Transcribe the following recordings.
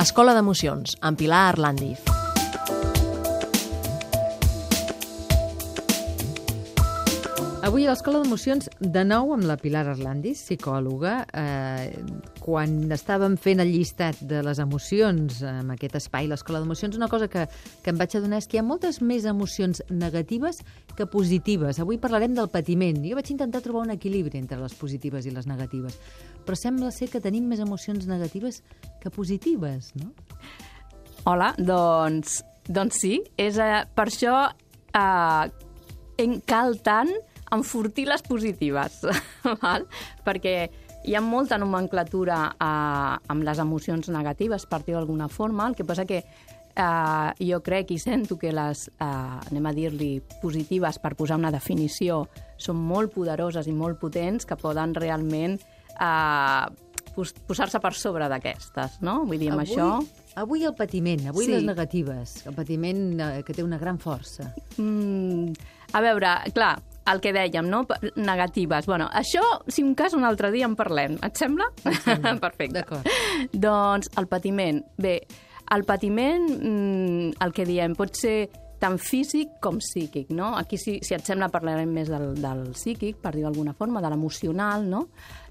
Escola d'Emocions, amb Pilar Arlandiz. Avui a l'Escola d'Emocions, de nou amb la Pilar Arlandis, psicòloga. Eh, quan estàvem fent el llistat de les emocions en aquest espai, l'Escola d'Emocions, una cosa que, que em vaig adonar és que hi ha moltes més emocions negatives que positives. Avui parlarem del patiment. Jo vaig intentar trobar un equilibri entre les positives i les negatives, però sembla ser que tenim més emocions negatives que positives, no? Hola, doncs, doncs sí. És, eh, per això eh, cal tant enfortir les positives, val? perquè hi ha molta nomenclatura eh, amb les emocions negatives, per dir d'alguna forma, el que passa que eh, jo crec i sento que les, eh, anem a dir-li, positives, per posar una definició, són molt poderoses i molt potents que poden realment eh, posar-se per sobre d'aquestes, no? Vull dir, amb avui, això... Avui el patiment, avui Sí. les negatives, el patiment eh, que té una gran força. Mm, a veure, clar, el que dèiem, no? Negatives. Bueno, això, si un cas, un altre dia en parlem. Et sembla? Perfecte. D'acord. Doncs el patiment. Bé, el patiment, mm, el que diem, pot ser tant físic com psíquic, no? Aquí, si, si et sembla, parlarem més del, del psíquic, per dir d'alguna forma, de l'emocional, no?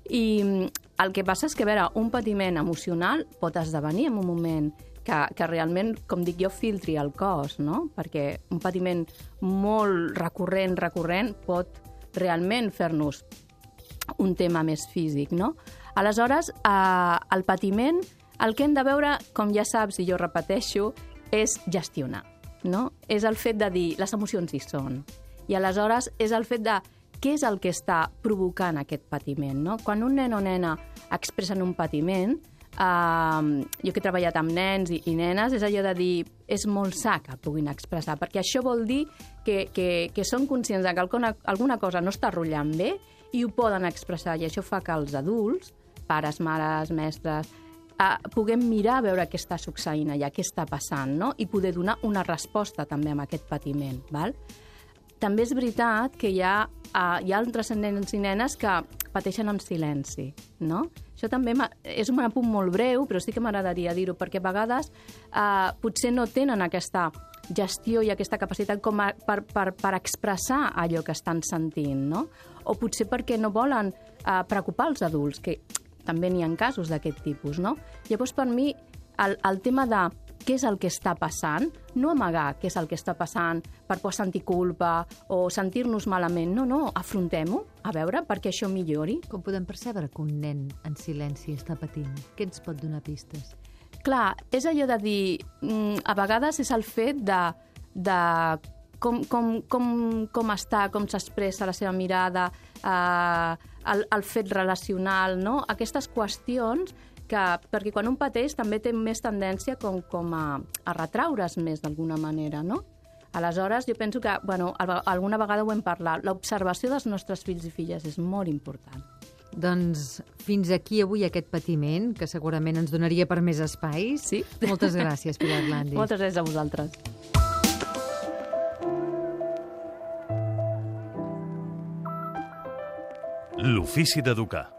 I mm, el que passa és que, a veure, un patiment emocional pot esdevenir en un moment que, que realment, com dic jo, filtri el cos, no? Perquè un patiment molt recurrent, recurrent, pot realment fer-nos un tema més físic, no? Aleshores, eh, el patiment, el que hem de veure, com ja saps, i jo repeteixo, és gestionar, no? És el fet de dir, les emocions hi són. I aleshores és el fet de què és el que està provocant aquest patiment, no? Quan un nen o nena expressen un patiment, Uh, jo que he treballat amb nens i, i nenes, és allò de dir, és molt sa que puguin expressar, perquè això vol dir que, que, que són conscients de que alguna, alguna cosa no està rotllant bé i ho poden expressar, i això fa que els adults, pares, mares, mestres, uh, puguem mirar a veure què està succeint allà, què està passant, no? i poder donar una resposta també amb aquest patiment. Val? també és veritat que hi ha, uh, hi ha altres nens i nenes que pateixen en silenci, no? Això també és un apunt molt breu, però sí que m'agradaria dir-ho, perquè a vegades uh, potser no tenen aquesta gestió i aquesta capacitat com a, per, per, per expressar allò que estan sentint, no? O potser perquè no volen uh, preocupar els adults, que també n'hi ha casos d'aquest tipus, no? Llavors, per mi, el, el tema de què és el que està passant, no amagar què és el que està passant per por sentir culpa o sentir-nos malament. No, no, afrontem-ho, a veure, perquè això millori. Com podem percebre que un nen en silenci està patint? Què ens pot donar pistes? Clar, és allò de dir... mm, A vegades és el fet de, de com, com, com, com està, com s'expressa la seva mirada, eh, el, el fet relacional, no? Aquestes qüestions que, perquè quan un pateix també té més tendència com, com a, a retraure's més d'alguna manera, no? Aleshores, jo penso que, bueno, al- alguna vegada ho hem parlat, l'observació dels nostres fills i filles és molt important. Doncs fins aquí avui aquest patiment, que segurament ens donaria per més espais. Sí. Moltes gràcies, Pilar Arlandis. Moltes gràcies a vosaltres. L'ofici d'educar.